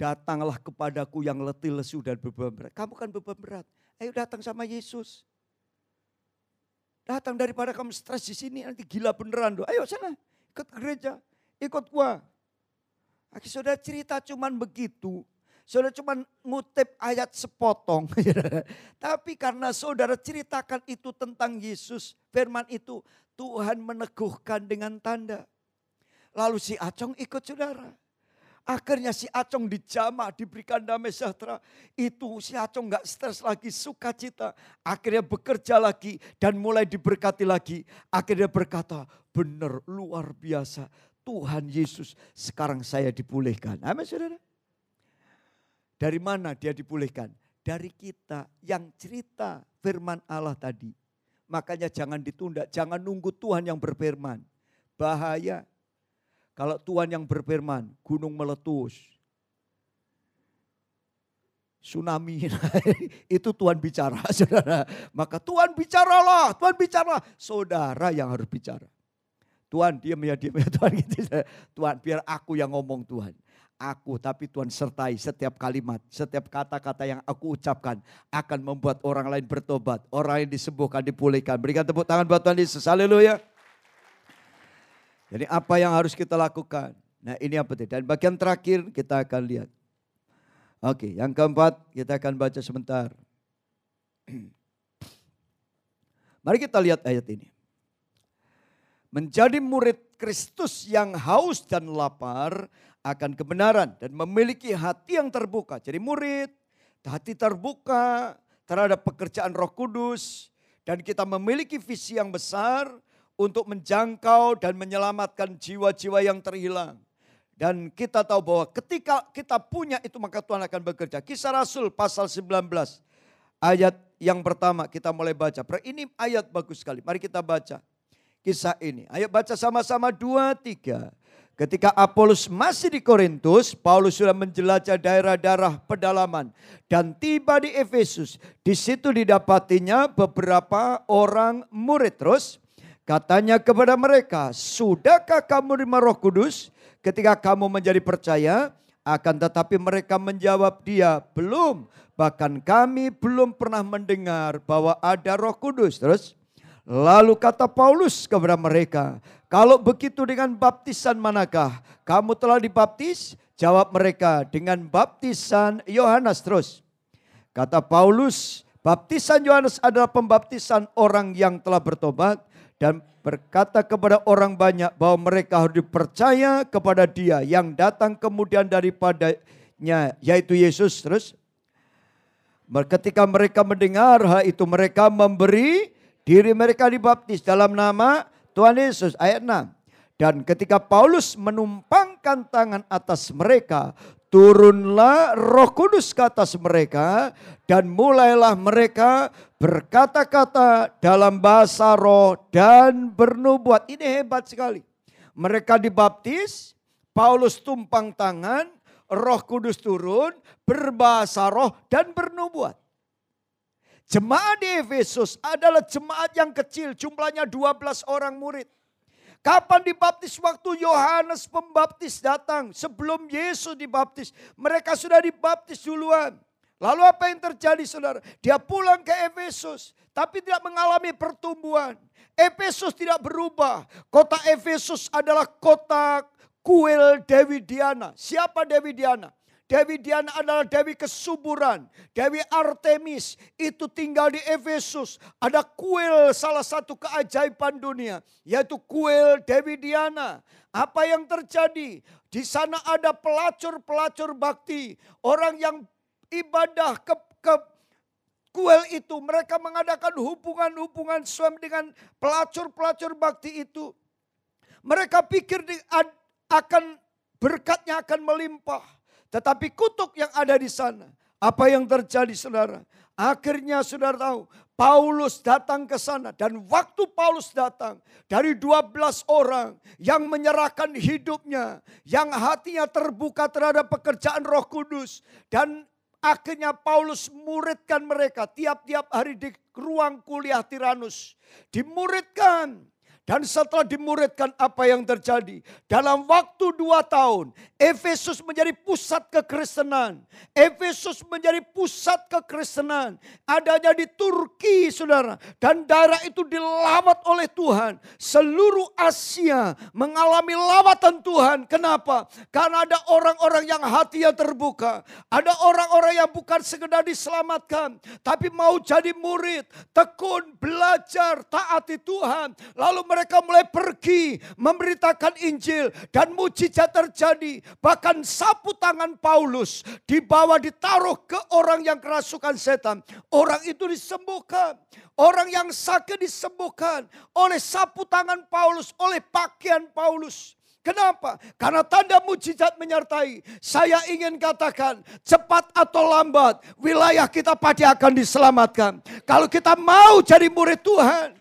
[SPEAKER 2] Datanglah kepadaku yang letih, lesu, dan beban berat. Kamu kan beban berat. Ayo datang sama Yesus. Datang daripada kamu stres di sini, nanti gila beneran. Doh. Ayo sana, ikut gereja, ikut gua. Akhirnya saudara cerita cuman begitu. Saudara cuma ngutip ayat sepotong. Tapi karena saudara ceritakan itu tentang Yesus, firman itu, Tuhan meneguhkan dengan tanda. Lalu si Acong ikut saudara. Akhirnya si Acong dijamah, diberikan damai sejahtera. Itu si Acong gak stres lagi, sukacita. Akhirnya bekerja lagi dan mulai diberkati lagi. Akhirnya berkata, benar luar biasa. Tuhan Yesus sekarang saya dipulihkan. Amin saudara. Dari mana dia dipulihkan? Dari kita yang cerita firman Allah tadi. Makanya jangan ditunda, jangan nunggu Tuhan yang berfirman. Bahaya. Kalau Tuhan yang berfirman, gunung meletus. Tsunami, itu Tuhan bicara, saudara. Maka Tuhan bicaralah, Tuhan bicara. Saudara yang harus bicara. Tuhan diam ya, diam ya Tuhan gitu. Tuhan biar aku yang ngomong Tuhan. Aku tapi Tuhan sertai setiap kalimat, setiap kata-kata yang aku ucapkan akan membuat orang lain bertobat. Orang yang disembuhkan, dipulihkan. Berikan tepuk tangan buat Tuhan Yesus. Haleluya. Jadi apa yang harus kita lakukan? Nah ini apa itu? Dan bagian terakhir kita akan lihat. Oke, yang keempat kita akan baca sebentar. Mari kita lihat ayat ini. Menjadi murid Kristus yang haus dan lapar akan kebenaran dan memiliki hati yang terbuka. Jadi murid, hati terbuka terhadap pekerjaan Roh Kudus dan kita memiliki visi yang besar untuk menjangkau dan menyelamatkan jiwa-jiwa yang terhilang. Dan kita tahu bahwa ketika kita punya itu maka Tuhan akan bekerja. Kisah Rasul pasal 19 ayat yang pertama kita mulai baca. Ini ayat bagus sekali. Mari kita baca kisah ini. Ayo baca sama-sama dua tiga. Ketika Apollos masih di Korintus, Paulus sudah menjelajah daerah-daerah pedalaman dan tiba di Efesus. Di situ didapatinya beberapa orang murid. Terus Katanya kepada mereka, sudahkah kamu menerima roh kudus ketika kamu menjadi percaya? Akan tetapi mereka menjawab dia, belum. Bahkan kami belum pernah mendengar bahwa ada roh kudus. Terus, lalu kata Paulus kepada mereka, kalau begitu dengan baptisan manakah kamu telah dibaptis? Jawab mereka dengan baptisan Yohanes terus. Kata Paulus, baptisan Yohanes adalah pembaptisan orang yang telah bertobat dan berkata kepada orang banyak bahwa mereka harus dipercaya kepada dia yang datang kemudian daripadanya yaitu Yesus terus ketika mereka mendengar hal itu mereka memberi diri mereka dibaptis dalam nama Tuhan Yesus ayat 6 dan ketika Paulus menumpangkan tangan atas mereka turunlah roh kudus ke atas mereka dan mulailah mereka berkata-kata dalam bahasa roh dan bernubuat. Ini hebat sekali. Mereka dibaptis, Paulus tumpang tangan, roh kudus turun, berbahasa roh dan bernubuat. Jemaat di Efesus adalah jemaat yang kecil, jumlahnya 12 orang murid. Kapan dibaptis? Waktu Yohanes pembaptis datang. Sebelum Yesus dibaptis. Mereka sudah dibaptis duluan. Lalu apa yang terjadi saudara? Dia pulang ke Efesus. Tapi tidak mengalami pertumbuhan. Efesus tidak berubah. Kota Efesus adalah kota kuil Dewi Diana. Siapa Dewi Diana? Dewi Diana adalah Dewi kesuburan. Dewi Artemis itu tinggal di Efesus. Ada kuil salah satu keajaiban dunia. Yaitu kuil Dewi Diana. Apa yang terjadi? Di sana ada pelacur-pelacur bakti. Orang yang ibadah ke, ke kuil itu. Mereka mengadakan hubungan-hubungan suami dengan pelacur-pelacur bakti itu. Mereka pikir akan berkatnya akan melimpah. Tetapi kutuk yang ada di sana. Apa yang terjadi saudara? Akhirnya saudara tahu, Paulus datang ke sana. Dan waktu Paulus datang, dari 12 orang yang menyerahkan hidupnya, yang hatinya terbuka terhadap pekerjaan roh kudus. Dan akhirnya Paulus muridkan mereka tiap-tiap hari di ruang kuliah Tiranus. Dimuridkan dan setelah dimuridkan apa yang terjadi. Dalam waktu dua tahun, Efesus menjadi pusat kekristenan. Efesus menjadi pusat kekristenan. Adanya di Turki, saudara. Dan daerah itu dilawat oleh Tuhan. Seluruh Asia mengalami lawatan Tuhan. Kenapa? Karena ada orang-orang yang hatinya terbuka. Ada orang-orang yang bukan sekedar diselamatkan. Tapi mau jadi murid. Tekun, belajar, taati Tuhan. Lalu mereka mereka mulai pergi memberitakan Injil dan mujizat terjadi. Bahkan sapu tangan Paulus dibawa ditaruh ke orang yang kerasukan setan. Orang itu disembuhkan. Orang yang sakit disembuhkan oleh sapu tangan Paulus, oleh pakaian Paulus. Kenapa? Karena tanda mujizat menyertai. Saya ingin katakan, cepat atau lambat, wilayah kita pasti akan diselamatkan. Kalau kita mau jadi murid Tuhan,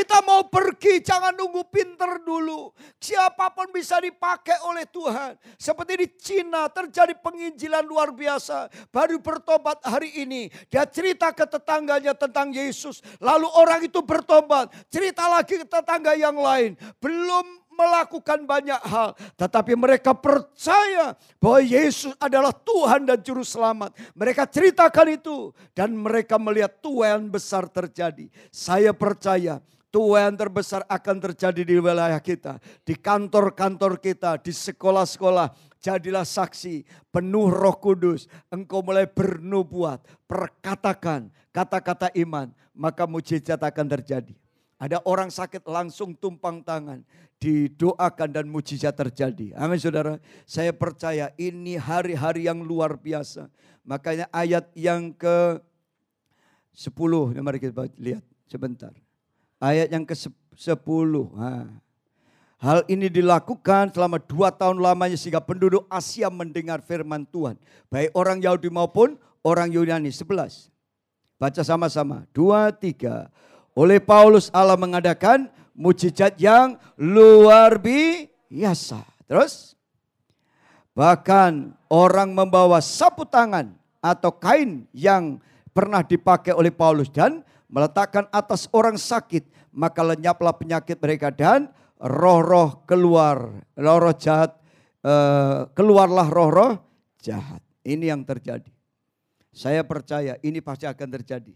[SPEAKER 2] kita mau pergi, jangan nunggu pinter dulu. Siapa pun bisa dipakai oleh Tuhan. Seperti di Cina terjadi penginjilan luar biasa. Baru bertobat hari ini. Dia cerita ke tetangganya tentang Yesus. Lalu orang itu bertobat. Cerita lagi ke tetangga yang lain. Belum melakukan banyak hal. Tetapi mereka percaya bahwa Yesus adalah Tuhan dan Juru Selamat. Mereka ceritakan itu. Dan mereka melihat Tuhan besar terjadi. Saya percaya Tuhan terbesar akan terjadi di wilayah kita, di kantor-kantor kita, di sekolah-sekolah. Jadilah saksi penuh roh kudus. Engkau mulai bernubuat, perkatakan kata-kata iman. Maka mujizat akan terjadi. Ada orang sakit langsung tumpang tangan. Didoakan dan mujizat terjadi. Amin saudara. Saya percaya ini hari-hari yang luar biasa. Makanya ayat yang ke 10. Mari kita lihat sebentar ayat yang ke-10. Hal ini dilakukan selama dua tahun lamanya sehingga penduduk Asia mendengar firman Tuhan. Baik orang Yahudi maupun orang Yunani. Sebelas. Baca sama-sama. Dua, tiga. Oleh Paulus Allah mengadakan mujizat yang luar biasa. Terus. Bahkan orang membawa sapu tangan atau kain yang pernah dipakai oleh Paulus dan meletakkan atas orang sakit, maka lenyaplah penyakit mereka dan roh-roh keluar, roh-roh jahat uh, keluarlah roh-roh jahat. Ini yang terjadi. Saya percaya ini pasti akan terjadi.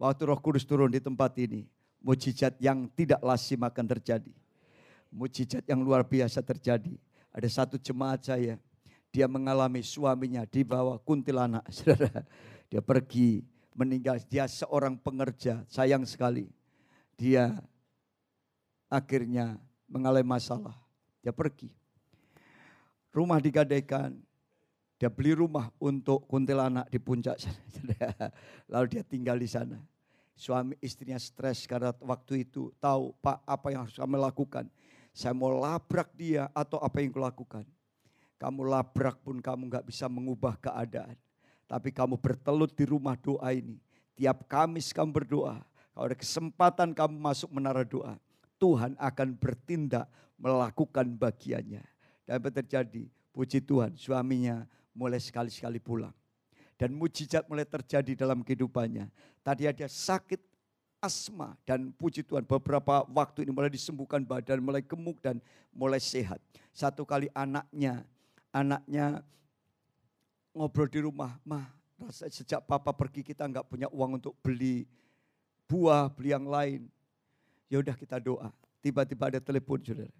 [SPEAKER 2] Waktu roh kudus turun di tempat ini, mujizat yang tidak lazim akan terjadi. Mujizat yang luar biasa terjadi. Ada satu jemaat saya, dia mengalami suaminya di bawah kuntilanak. Saudara, dia pergi meninggal. Dia seorang pengerja, sayang sekali. Dia akhirnya mengalami masalah. Dia pergi. Rumah digadaikan, dia beli rumah untuk kuntilanak di puncak sana. Lalu dia tinggal di sana. Suami istrinya stres karena waktu itu tahu Pak apa yang harus kami lakukan. Saya mau labrak dia atau apa yang kulakukan. Kamu labrak pun kamu nggak bisa mengubah keadaan. Tapi kamu bertelut di rumah doa ini. Tiap Kamis kamu berdoa. Kalau ada kesempatan kamu masuk menara doa. Tuhan akan bertindak melakukan bagiannya. Dan apa terjadi? Puji Tuhan suaminya mulai sekali-sekali pulang. Dan mujizat mulai terjadi dalam kehidupannya. Tadi ada sakit asma dan puji Tuhan beberapa waktu ini mulai disembuhkan badan, mulai gemuk dan mulai sehat. Satu kali anaknya, anaknya ngobrol di rumah, mah rasa sejak papa pergi kita nggak punya uang untuk beli buah, beli yang lain. Ya udah kita doa. Tiba-tiba ada telepon saudara.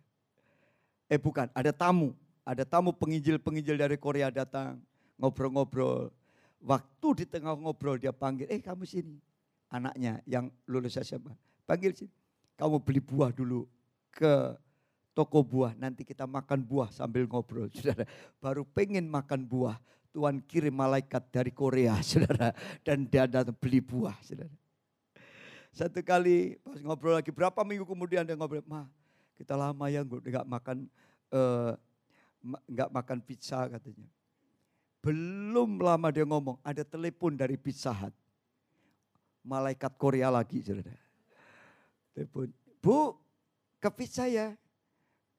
[SPEAKER 2] Eh bukan, ada tamu. Ada tamu penginjil-penginjil dari Korea datang. Ngobrol-ngobrol. Waktu di tengah ngobrol dia panggil, eh kamu sini. Anaknya yang lulus SMA. Panggil sini. Kamu beli buah dulu ke toko buah. Nanti kita makan buah sambil ngobrol. Saudara, baru pengen makan buah. Tuhan kirim malaikat dari Korea, saudara. Dan dia datang beli buah, saudara. Satu kali pas ngobrol lagi, berapa minggu kemudian dia ngobrol, ma kita lama ya nggak makan eh, nggak uh, makan pizza katanya. Belum lama dia ngomong, ada telepon dari Pizza Hut. Malaikat Korea lagi, saudara. Telepon, Bu, ke pizza ya.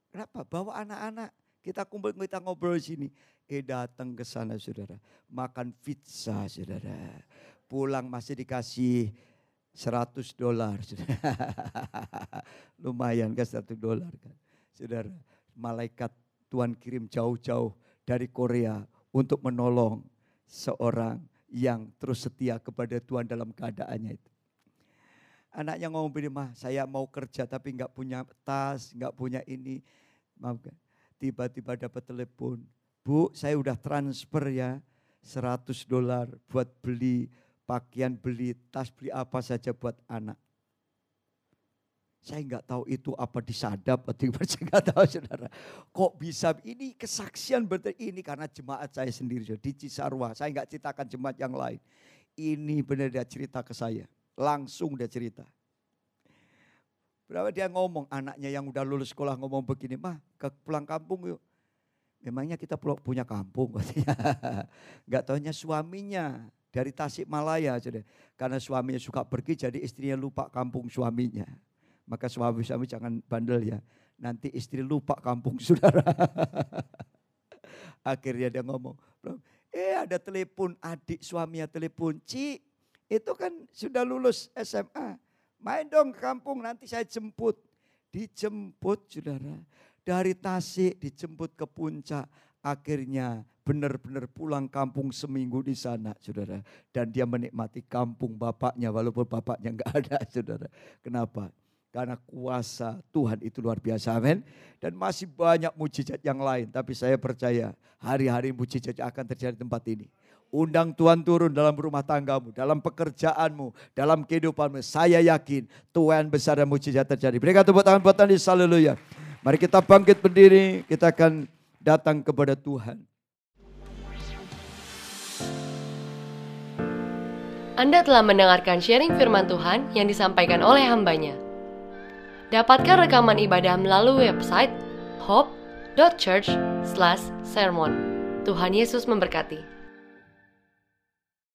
[SPEAKER 2] Kenapa? Bawa anak-anak. Kita kumpul, kita ngobrol di sini. Eh datang ke sana, saudara. Makan pizza, saudara. Pulang masih dikasih 100 dolar. Lumayan kan 100 dolar kan. Saudara, malaikat Tuhan kirim jauh-jauh dari Korea untuk menolong seorang yang terus setia kepada Tuhan dalam keadaannya itu. Anaknya ngomong begini, mah saya mau kerja tapi nggak punya tas, nggak punya ini. Maafkan. Tiba-tiba dapat telepon, Bu saya udah transfer ya 100 dolar buat beli pakaian, beli tas, beli apa saja buat anak. Saya nggak tahu itu apa disadap atau saya nggak tahu saudara. Kok bisa ini kesaksian berarti ini karena jemaat saya sendiri di Cisarua. Saya nggak ceritakan jemaat yang lain. Ini benar dia cerita ke saya. Langsung dia cerita. Berapa dia ngomong anaknya yang udah lulus sekolah ngomong begini, mah ke pulang kampung yuk. Memangnya kita punya kampung katanya. Gak taunya suaminya dari Tasikmalaya. Karena suaminya suka pergi jadi istrinya lupa kampung suaminya. Maka suami-suami jangan bandel ya. Nanti istri lupa kampung saudara. Akhirnya dia ngomong, eh ada telepon adik suaminya telepon, Ci itu kan sudah lulus SMA. Main dong ke kampung nanti saya jemput. Dijemput saudara. Dari Tasik dijemput ke puncak. Akhirnya benar-benar pulang kampung seminggu di sana saudara. Dan dia menikmati kampung bapaknya walaupun bapaknya enggak ada saudara. Kenapa? Karena kuasa Tuhan itu luar biasa, amin. Dan masih banyak mujizat yang lain. Tapi saya percaya hari-hari mujizat akan terjadi di tempat ini. Undang Tuhan turun dalam rumah tanggamu, dalam pekerjaanmu, dalam kehidupanmu. Saya yakin Tuhan besar dan mujizat terjadi. Berikan tepuk tangan buat Anda, haleluya. Mari kita bangkit berdiri, kita akan datang kepada Tuhan.
[SPEAKER 1] Anda telah mendengarkan sharing firman Tuhan yang disampaikan oleh hambanya. Dapatkan rekaman ibadah melalui website hope.church/sermon. Tuhan Yesus memberkati.